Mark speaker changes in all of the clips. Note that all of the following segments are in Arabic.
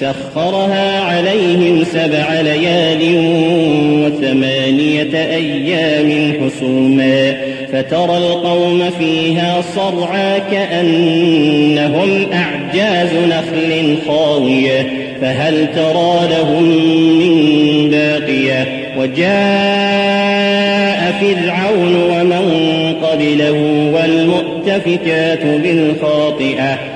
Speaker 1: سخرها عليهم سبع ليال وثمانية أيام حسوما فترى القوم فيها صرعا كأنهم أعجاز نخل خاوية فهل ترى لهم من باقية وجاء فرعون ومن قبله والمؤتفكات بالخاطئة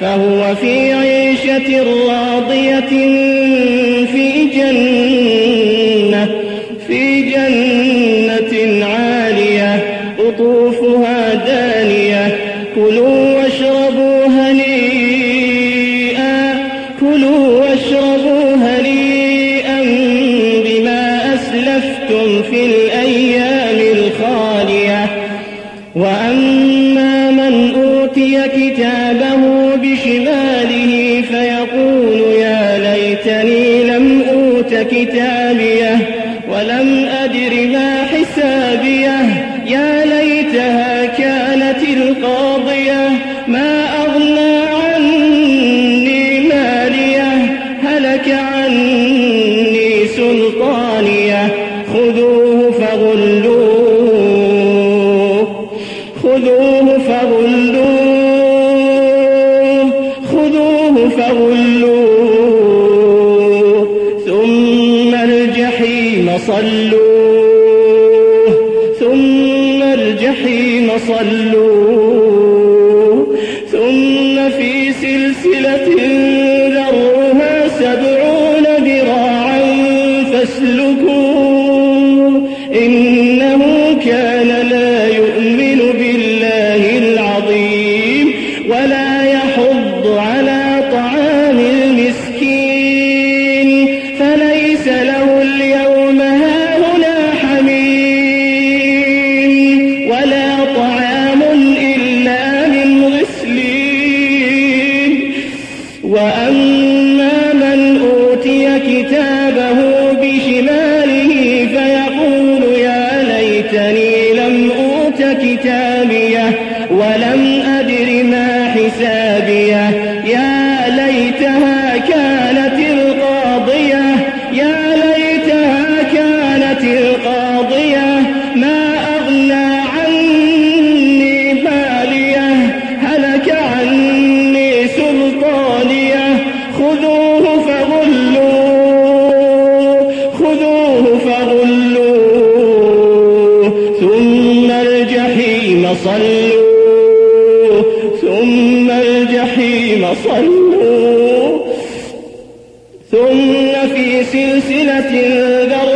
Speaker 1: فهو في عيشة راضية في جنة في جنة عالية قطوفها دانية. كلوا واشربوا هنيئا كلوا واشربوا هنيئا بما أسلفتم في الأيام كتابية ولم أدر ما حسابية. يا ليتها كانت القاضية ما أغنى عني مالية. هلك عني سلطانية. خذوه فغلوه خذوه فغلوه خذوه فغلوه. صلوه ثم الجحيم صلوه ثم في سلسلة ذرها سبعون ذراعا فاسلكوه إنه كان ليتني لم أوت كتابيه ولم أدر ما حسابيه. يا ليتها كانت ثم في سلسلة ذرعها